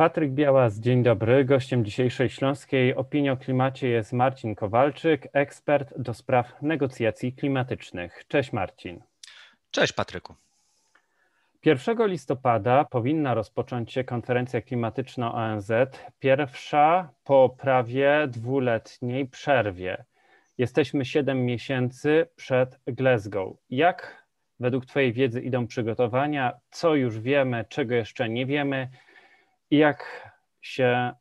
Patryk Białas, dzień dobry. Gościem dzisiejszej Śląskiej Opinii o Klimacie jest Marcin Kowalczyk, ekspert do spraw negocjacji klimatycznych. Cześć Marcin. Cześć Patryku. 1 listopada powinna rozpocząć się konferencja klimatyczna ONZ, pierwsza po prawie dwuletniej przerwie. Jesteśmy 7 miesięcy przed Glasgow. Jak według Twojej wiedzy idą przygotowania? Co już wiemy, czego jeszcze nie wiemy? Jak się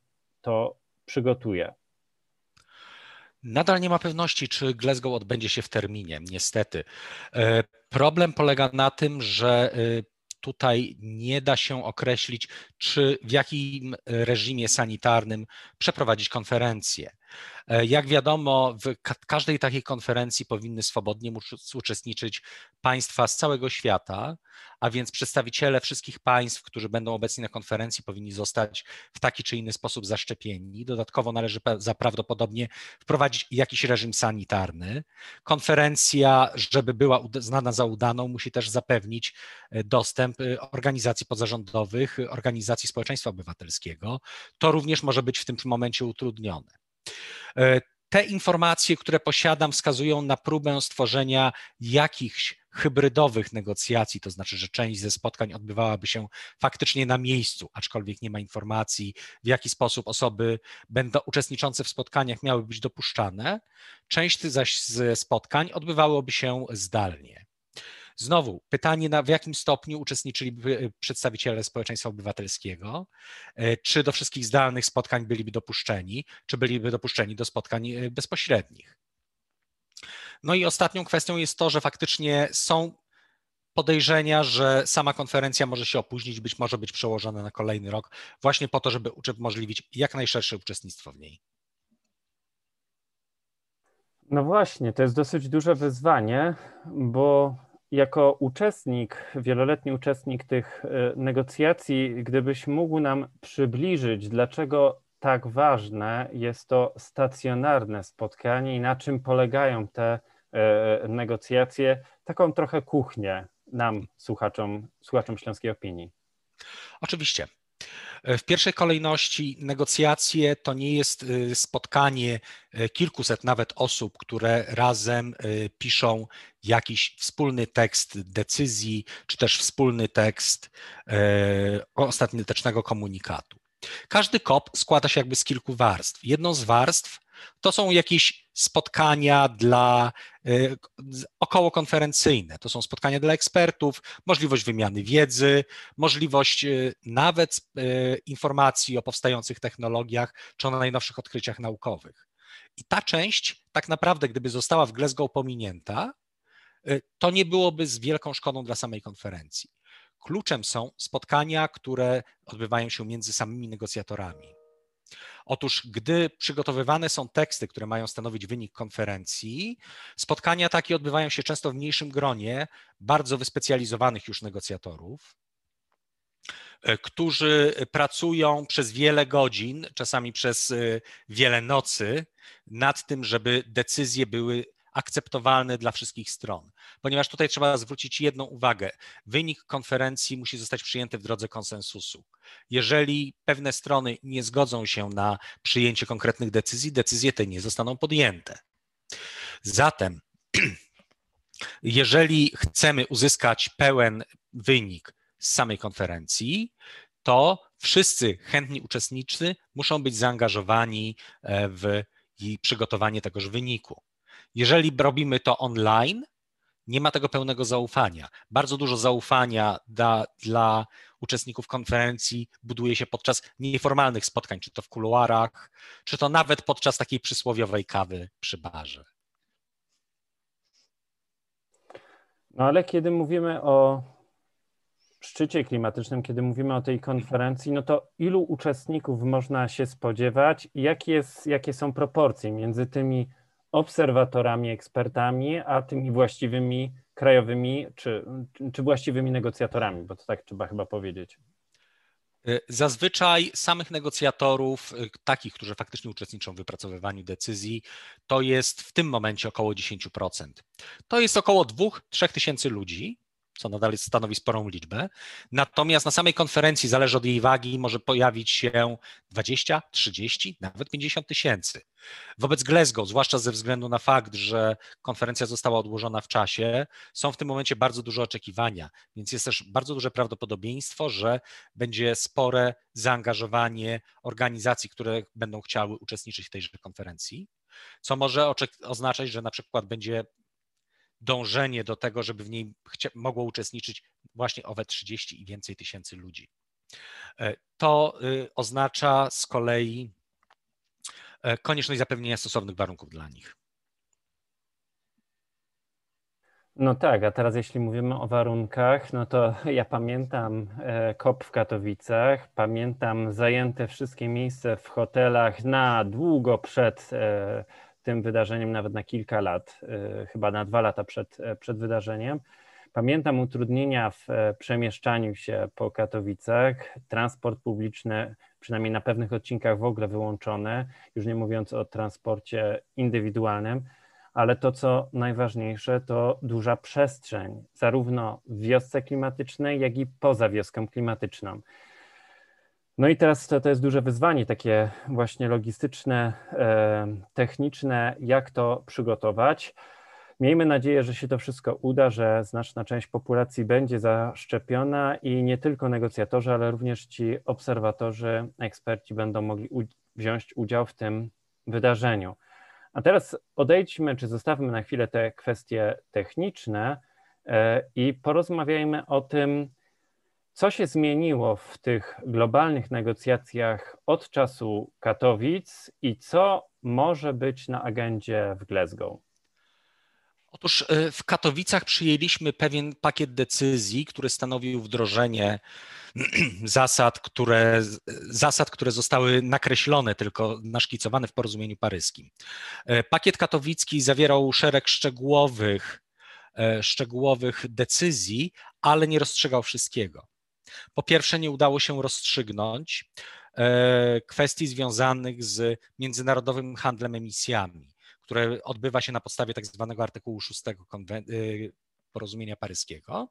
to przygotuje? Nadal nie ma pewności, czy Glasgow odbędzie się w terminie, niestety. E, problem polega na tym, że e, tutaj nie da się określić, czy w jakim reżimie sanitarnym przeprowadzić konferencję. E, jak wiadomo, w każdej takiej konferencji powinny swobodnie uczestniczyć państwa z całego świata, a więc przedstawiciele wszystkich państw, którzy będą obecni na konferencji, powinni zostać w taki czy inny sposób zaszczepieni. Dodatkowo należy prawdopodobnie wprowadzić jakiś reżim sanitarny. Konferencja, żeby była znana za udaną, musi też zapewnić e, dostęp e, organizacji pozarządowych, organizacji społeczeństwa obywatelskiego. To również może być w tym momencie utrudnione. E, te informacje, które posiadam, wskazują na próbę stworzenia jakichś hybrydowych negocjacji, to znaczy, że część ze spotkań odbywałaby się faktycznie na miejscu, aczkolwiek nie ma informacji, w jaki sposób osoby będą uczestniczące w spotkaniach miały być dopuszczane. Część zaś ze spotkań odbywałoby się zdalnie. Znowu pytanie, na, w jakim stopniu uczestniczyliby e, przedstawiciele społeczeństwa obywatelskiego, e, czy do wszystkich zdalnych spotkań byliby dopuszczeni, czy byliby dopuszczeni do spotkań e, bezpośrednich. No i ostatnią kwestią jest to, że faktycznie są podejrzenia, że sama konferencja może się opóźnić, być może być przełożona na kolejny rok, właśnie po to, żeby umożliwić jak najszersze uczestnictwo w niej. No właśnie, to jest dosyć duże wyzwanie, bo jako uczestnik, wieloletni uczestnik tych e, negocjacji, gdybyś mógł nam przybliżyć, dlaczego tak ważne jest to stacjonarne spotkanie i na czym polegają te e, negocjacje, taką trochę kuchnię nam, słuchaczom, słuchaczom Śląskiej Opinii. Oczywiście. E, w pierwszej kolejności negocjacje to nie jest e, spotkanie e, kilkuset nawet osób, które razem piszą jakiś wspólny tekst decyzji, czy też wspólny tekst ostatecznego komunikatu. Każdy kop składa się jakby z kilku warstw. Jedną z warstw to są jakieś spotkania dla y, okołokonferencyjne. To są spotkania dla ekspertów, możliwość wymiany wiedzy, możliwość y, nawet y, informacji o powstających technologiach czy o najnowszych odkryciach naukowych. I ta część, tak naprawdę, gdyby została w Glasgow pominięta, to nie byłoby z wielką szkodą dla samej konferencji. Kluczem są spotkania, które odbywają się między samymi negocjatorami. Otóż, gdy przygotowywane są teksty, które mają stanowić wynik konferencji, spotkania takie odbywają się często w mniejszym gronie bardzo wyspecjalizowanych już negocjatorów, e, którzy pracują przez wiele godzin, czasami przez e, wiele nocy, nad tym, żeby decyzje były akceptowalny dla wszystkich stron. Ponieważ tutaj trzeba zwrócić jedną uwagę. Wynik konferencji musi zostać przyjęty w drodze konsensusu. Jeżeli pewne strony nie zgodzą się na przyjęcie konkretnych decyzji, decyzje te nie zostaną podjęte. Zatem, jeżeli chcemy uzyskać pełen wynik z samej konferencji, to wszyscy chętni uczestnicy muszą być zaangażowani e, w przygotowanie tegoż wyniku. Jeżeli robimy to online, nie ma tego pełnego zaufania. Bardzo dużo zaufania da, dla uczestników konferencji buduje się podczas nieformalnych spotkań, czy to w kuluarach, czy to nawet podczas takiej przysłowiowej kawy przy barze. No ale kiedy mówimy o szczycie klimatycznym, kiedy mówimy o tej konferencji, no to ilu uczestników można się spodziewać i jakie, jest, jakie są proporcje między tymi obserwatorami, ekspertami, a tymi właściwymi krajowymi czy, czy właściwymi negocjatorami, bo to tak trzeba chyba powiedzieć. Y, zazwyczaj samych negocjatorów, y, takich, którzy faktycznie uczestniczą w wypracowywaniu decyzji, to jest w tym momencie około 10%. To jest około 2-3 tysięcy ludzi. Co nadal stanowi sporą liczbę. Natomiast na samej konferencji, zależy od jej wagi, może pojawić się 20, 30, nawet 50 tysięcy. Wobec Glasgow, zwłaszcza ze względu na fakt, że konferencja została odłożona w czasie, są w tym momencie bardzo duże oczekiwania, więc jest też bardzo duże prawdopodobieństwo, że będzie spore zaangażowanie organizacji, które będą chciały uczestniczyć w tejże konferencji, co może oznaczać, że na przykład będzie dążenie do tego, żeby w niej mogło uczestniczyć właśnie owe 30 i więcej tysięcy ludzi. E, to y, oznacza z kolei e, konieczność zapewnienia stosownych warunków dla nich. No tak, a teraz jeśli mówimy o warunkach, no to ja pamiętam e, KOP w Katowicach, pamiętam zajęte wszystkie miejsca w hotelach na długo przed tym wydarzeniem nawet na kilka lat, y, chyba na dwa lata przed, e, przed wydarzeniem. Pamiętam utrudnienia w e, przemieszczaniu się po Katowicach, transport publiczny, przynajmniej na pewnych odcinkach w ogóle wyłączony, już nie mówiąc o transporcie indywidualnym, ale to, co najważniejsze, to duża przestrzeń, zarówno w wiosce klimatycznej, jak i poza wioską klimatyczną. No i teraz to, to jest duże wyzwanie, takie właśnie logistyczne, e, techniczne, jak to przygotować. Miejmy nadzieję, że się to wszystko uda, że znaczna część populacji będzie zaszczepiona i nie tylko negocjatorzy, ale również ci obserwatorzy, eksperci będą mogli wziąć udział w tym wydarzeniu. A teraz odejdźmy, czy zostawmy na chwilę te kwestie techniczne e, i porozmawiajmy o tym, co się zmieniło w tych globalnych negocjacjach od czasu Katowic i co może być na agendzie w Glasgow? Otóż e, w Katowicach przyjęliśmy pewien pakiet decyzji, który stanowił wdrożenie zasad, które, zasad, które zostały nakreślone, tylko naszkicowane w porozumieniu paryskim. E, pakiet katowicki zawierał szereg szczegółowych, e, szczegółowych decyzji, ale nie rozstrzygał wszystkiego. Po pierwsze, nie udało się rozstrzygnąć e, kwestii związanych z międzynarodowym handlem emisjami, które odbywa się na podstawie tak zwanego artykułu 6 e, porozumienia paryskiego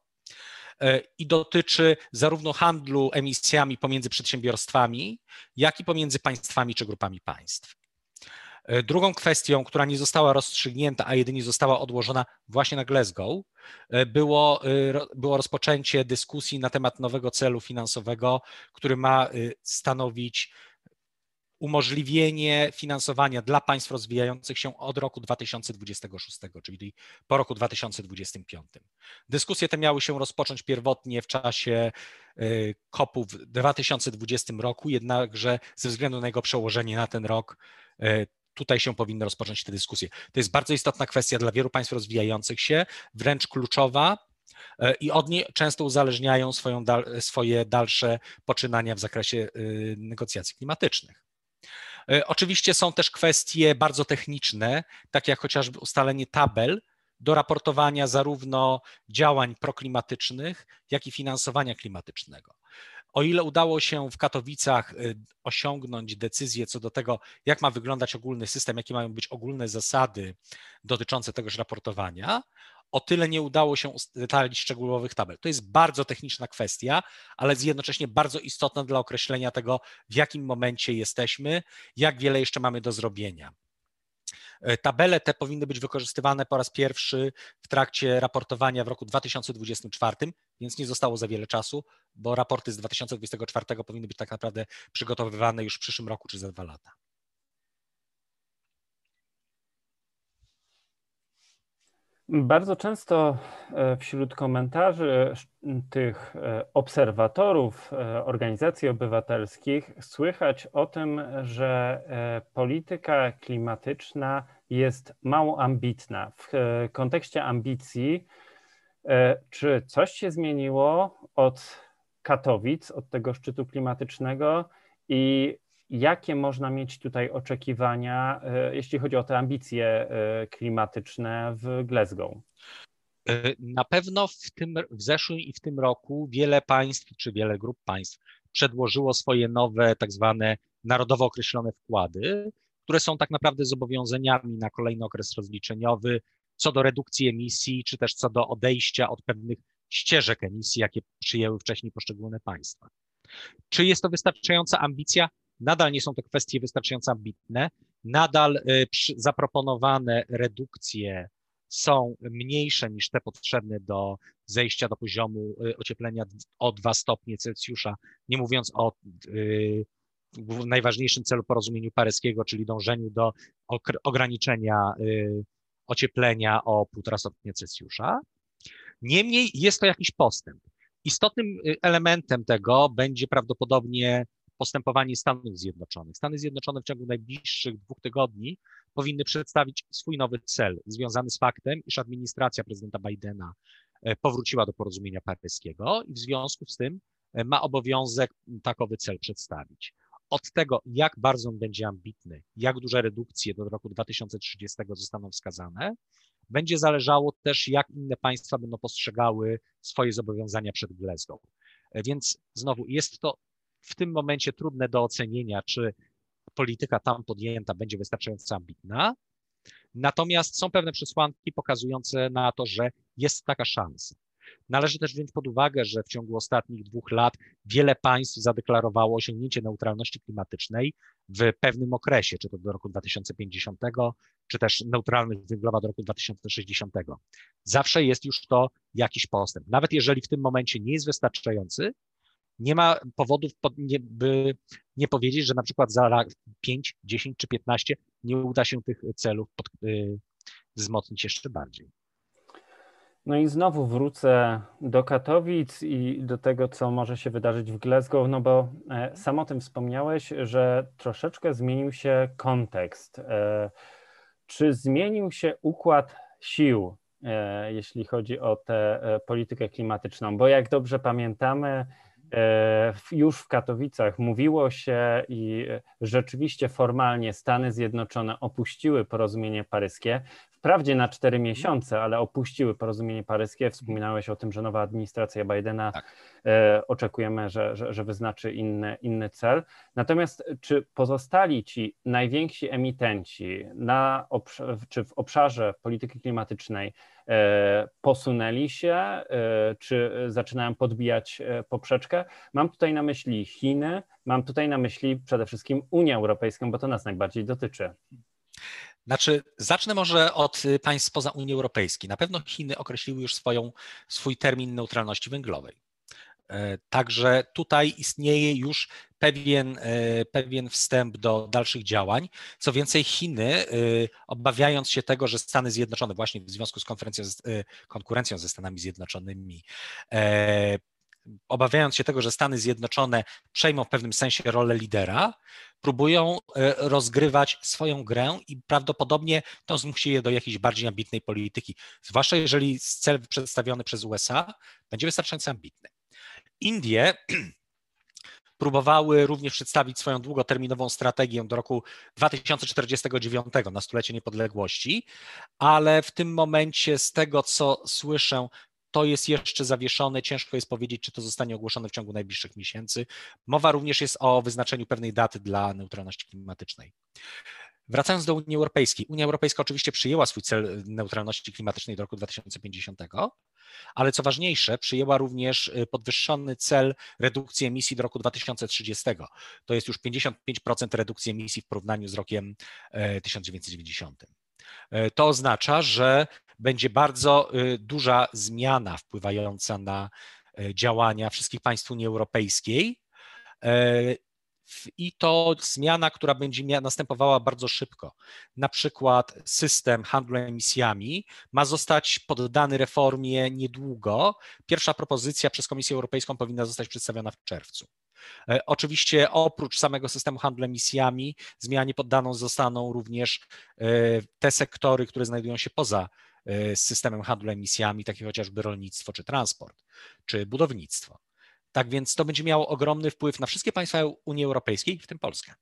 e, i dotyczy zarówno handlu emisjami pomiędzy przedsiębiorstwami, jak i pomiędzy państwami czy grupami państw. E, drugą kwestią, która nie została rozstrzygnięta, a jedynie została odłożona właśnie na Glasgow, e, było, e, było rozpoczęcie dyskusji na temat nowego celu finansowego, który ma stanowić umożliwienie finansowania dla państw rozwijających się od roku 2026, czyli po roku 2025. Dyskusje te miały się rozpocząć pierwotnie w czasie COP-u w 2020 roku, jednakże ze względu na jego przełożenie na ten rok tutaj się powinny rozpocząć te dyskusje. To jest bardzo istotna kwestia dla wielu państw rozwijających się, wręcz kluczowa, e, i od niej często uzależniają swoją, swoje dalsze poczynania w zakresie y, negocjacji klimatycznych. E, oczywiście są też kwestie bardzo techniczne, takie jak chociażby ustalenie tabel do raportowania zarówno działań proklimatycznych, jak i finansowania klimatycznego. O ile udało się w Katowicach y, osiągnąć decyzję co do tego, jak ma wyglądać ogólny system, jakie mają być ogólne zasady dotyczące tegoż raportowania, o tyle nie udało się ustalić szczegółowych tabel. To jest bardzo techniczna kwestia, ale jednocześnie bardzo istotna dla określenia tego, w jakim momencie jesteśmy, jak wiele jeszcze mamy do zrobienia. E, tabele te powinny być wykorzystywane po raz pierwszy w trakcie raportowania w roku 2024, więc nie zostało za wiele czasu, bo raporty z 2024 powinny być tak naprawdę przygotowywane już w przyszłym roku czy za dwa lata. Bardzo często e, wśród komentarzy tych e, obserwatorów e, organizacji obywatelskich słychać o tym, że polityka klimatyczna jest mało ambitna. W kontekście ambicji, czy coś się zmieniło od Katowic, od tego szczytu klimatycznego i Jakie można mieć tutaj oczekiwania, e, jeśli chodzi o te ambicje e, klimatyczne w Glasgow? E, na pewno w, tym, w zeszłym i w tym roku wiele państw, czy wiele grup państw przedłożyło swoje nowe, tak zwane narodowo określone wkłady, które są tak naprawdę zobowiązaniami na kolejny okres rozliczeniowy co do redukcji emisji, czy też co do odejścia od pewnych ścieżek emisji, jakie przyjęły wcześniej poszczególne państwa. Czy jest to wystarczająca ambicja? Nadal nie są to kwestie wystarczająco ambitne. Nadal y, zaproponowane redukcje są mniejsze niż te potrzebne do zejścia do poziomu y, ocieplenia o 2 stopnie Celsjusza, nie mówiąc o y, najważniejszym celu porozumieniu paryskiego, czyli dążeniu do ograniczenia ocieplenia o 1,5 stopnia Celsjusza. Niemniej jest to jakiś postęp. Istotnym elementem tego będzie prawdopodobnie postępowanie Stanów Zjednoczonych. Stany Zjednoczone w ciągu najbliższych dwóch tygodni powinny przedstawić swój nowy cel związany z faktem, iż administracja prezydenta Bidena e, powróciła do porozumienia paryskiego i w związku z tym e, ma obowiązek takowy cel przedstawić. Od tego, jak bardzo on będzie ambitny, jak duże redukcje do roku 2030 zostaną wskazane, będzie zależało też, jak inne państwa będą postrzegały swoje zobowiązania przed Glasgow. Więc znowu jest to w tym momencie trudne do ocenienia, czy polityka tam podjęta będzie wystarczająco ambitna. Natomiast są pewne przesłanki pokazujące na to, że jest taka szansa. Należy też wziąć pod uwagę, że w ciągu ostatnich dwóch lat wiele państw zadeklarowało osiągnięcie neutralności klimatycznej w pewnym okresie, czy to do roku 2050, czy też neutralność węglowa do roku 2060. Zawsze jest już to jakiś postęp. Nawet jeżeli w tym momencie nie jest wystarczający, nie ma powodów, by nie powiedzieć, że na przykład za 5, 10 czy 15 nie uda się tych celów pod, y, wzmocnić jeszcze bardziej. No i znowu wrócę do Katowic i do tego, co może się wydarzyć w Glasgow, no bo e, sam o tym wspomniałeś, że troszeczkę zmienił się kontekst. E, czy zmienił się układ sił, e, jeśli chodzi o tę politykę klimatyczną? Bo jak dobrze pamiętamy, już w Katowicach mówiło się i rzeczywiście formalnie Stany Zjednoczone opuściły porozumienie paryskie. Wprawdzie na cztery miesiące, ale opuściły porozumienie paryskie. Wspominałeś o tym, że nowa administracja Bidena tak. E, oczekujemy, że, że, że wyznaczy inny, inny cel. Natomiast czy pozostali ci najwięksi emitenci na czy w obszarze polityki klimatycznej E, posunęli się, e, czy zaczynają podbijać e, poprzeczkę. Mam tutaj na myśli Chiny, mam tutaj na myśli przede wszystkim Unię Europejską, bo to nas najbardziej dotyczy. Znaczy, zacznę może od państw spoza Unii Europejskiej. Na pewno Chiny określiły już swoją, swój termin neutralności węglowej. E, także tutaj istnieje już pewien, e, pewien wstęp do dalszych działań. Co więcej, Chiny, e, obawiając się tego, że Stany Zjednoczone, właśnie w związku z konkurencją ze Stanami Zjednoczonymi, obawiając się tego, że Stany Zjednoczone przejmą w pewnym sensie rolę lidera, próbują rozgrywać swoją grę i prawdopodobnie to zmusi je do jakiejś bardziej ambitnej polityki, zwłaszcza jeżeli cel przedstawiony przez USA będzie wystarczająco ambitny. Indie próbowały również przedstawić swoją długoterminową strategię do roku 2049 na stulecie niepodległości, ale w tym momencie, z tego co słyszę, to jest jeszcze zawieszone. Ciężko jest powiedzieć, czy to zostanie ogłoszone w ciągu najbliższych miesięcy. Mowa również jest o wyznaczeniu pewnej daty dla neutralności klimatycznej. Wracając do Unii Europejskiej. Unia Europejska oczywiście przyjęła swój cel neutralności klimatycznej do roku 2050, ale co ważniejsze, przyjęła również y, podwyższony cel redukcji emisji do roku 2030. To jest już 55% redukcji emisji w porównaniu z rokiem 1990. E, e, to oznacza, że będzie bardzo y, duża zmiana wpływająca na e, działania wszystkich państw Unii Europejskiej i to zmiana, która będzie następowała bardzo szybko. Na przykład system handlu emisjami ma zostać poddany reformie niedługo. Pierwsza propozycja przez Komisję Europejską powinna zostać przedstawiona w czerwcu. E, oczywiście oprócz samego systemu handlu emisjami zmianie poddaną zostaną również e, te sektory, które znajdują się poza e, systemem handlu emisjami, takie chociażby rolnictwo czy transport, czy budownictwo. Tak więc to będzie miało ogromny wpływ na wszystkie państwa Unii Europejskiej, w tym Polskę.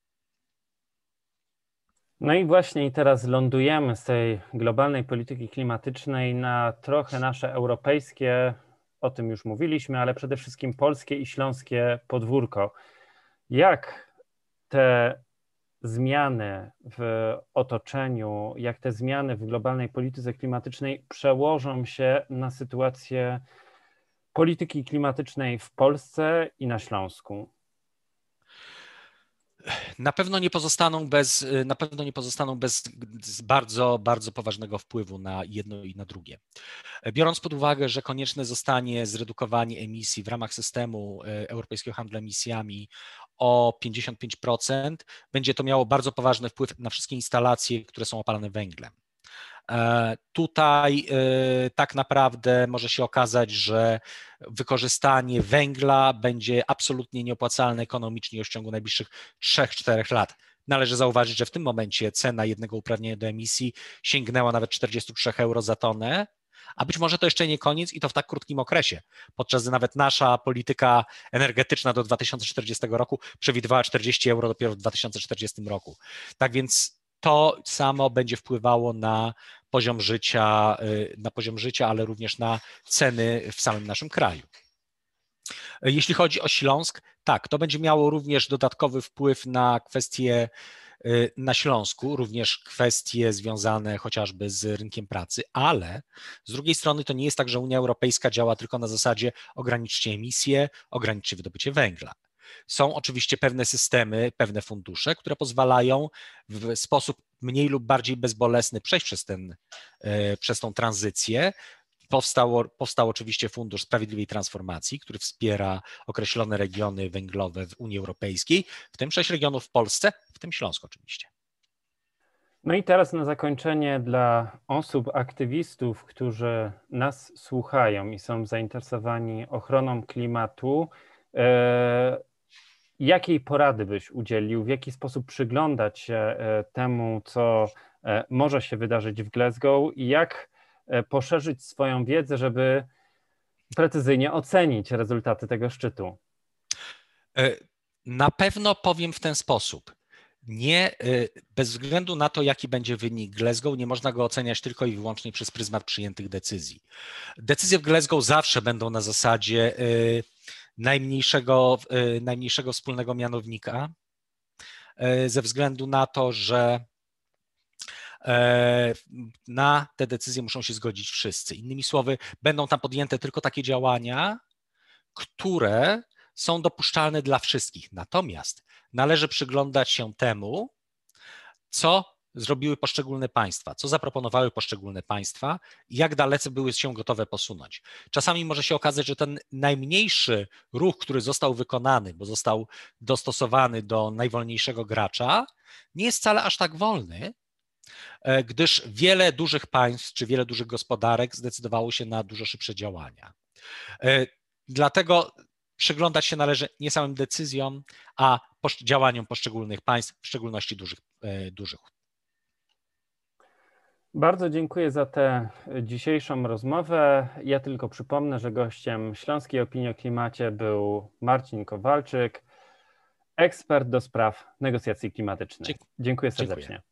No i właśnie teraz lądujemy z tej globalnej polityki klimatycznej na trochę nasze europejskie, o tym już mówiliśmy, ale przede wszystkim polskie i śląskie podwórko. Jak te zmiany w otoczeniu, jak te zmiany w globalnej polityce klimatycznej przełożą się na sytuację polityki klimatycznej w Polsce i na Śląsku? na pewno nie pozostaną bez, na pewno nie pozostaną bez bardzo, bardzo poważnego wpływu na jedno i na drugie. Biorąc pod uwagę, że konieczne zostanie zredukowanie emisji w ramach systemu e, europejskiego handlu emisjami o 55%, będzie to miało bardzo poważny wpływ na wszystkie instalacje, które są opalane węglem. E, tutaj e, tak naprawdę może się okazać, że wykorzystanie węgla będzie absolutnie nieopłacalne ekonomicznie w ciągu najbliższych 3-4 lat. Należy zauważyć, że w tym momencie cena jednego uprawnienia do emisji sięgnęła nawet 43 euro za tonę, a być może to jeszcze nie koniec i to w tak krótkim okresie, podczas gdy nawet nasza polityka energetyczna do 2040 roku przewidywała 40 euro dopiero w 2040 roku. Tak więc to samo będzie wpływało na poziom życia, y, na poziom życia, ale również na ceny w samym naszym kraju. Jeśli chodzi o Śląsk, tak, to będzie miało również dodatkowy wpływ na kwestie na Śląsku, również kwestie związane chociażby z rynkiem pracy, ale z drugiej strony to nie jest tak, że Unia Europejska działa tylko na zasadzie ograniczcie emisję, ograniczcie wydobycie węgla. Są oczywiście pewne systemy, pewne fundusze, które pozwalają w sposób mniej lub bardziej bezbolesny przejść przez, ten, e, przez tą tranzycję. Powstał, powstał oczywiście Fundusz Sprawiedliwej Transformacji, który wspiera określone regiony węglowe w Unii Europejskiej, w tym sześć regionów w Polsce, w tym Śląsk oczywiście. No i teraz na zakończenie dla osób, aktywistów, którzy nas słuchają i są zainteresowani ochroną klimatu, e, Jakiej porady byś udzielił? W jaki sposób przyglądać się e, temu, co e, może się wydarzyć w Glasgow i jak poszerzyć swoją wiedzę, żeby precyzyjnie ocenić rezultaty tego szczytu? Na pewno powiem w ten sposób. Nie, bez względu na to, jaki będzie wynik Glasgow, nie można go oceniać tylko i wyłącznie przez pryzmat przyjętych decyzji. Decyzje w Glasgow zawsze będą na zasadzie najmniejszego, najmniejszego wspólnego mianownika, ze względu na to, że e, na te decyzje muszą się zgodzić wszyscy. Innymi słowy, będą tam podjęte tylko takie działania, które są dopuszczalne dla wszystkich. Natomiast należy przyglądać się temu, co zrobiły poszczególne państwa, co zaproponowały poszczególne państwa jak dalece były się gotowe posunąć. Czasami może się okazać, że ten najmniejszy ruch, który został wykonany, bo został dostosowany do najwolniejszego gracza, nie jest wcale aż tak wolny, e, gdyż wiele dużych państw czy wiele dużych gospodarek zdecydowało się na dużo szybsze działania. E, dlatego przyglądać się należy nie samym decyzjom, a działaniom poszczególnych państw, w szczególności dużych, e, dużych bardzo dziękuję za tę dzisiejszą rozmowę. Ja tylko przypomnę, że gościem Śląskiej Opinii o Klimacie był Marcin Kowalczyk, ekspert do spraw negocjacji klimatycznych. Dziękuję serdecznie. Dziękuję.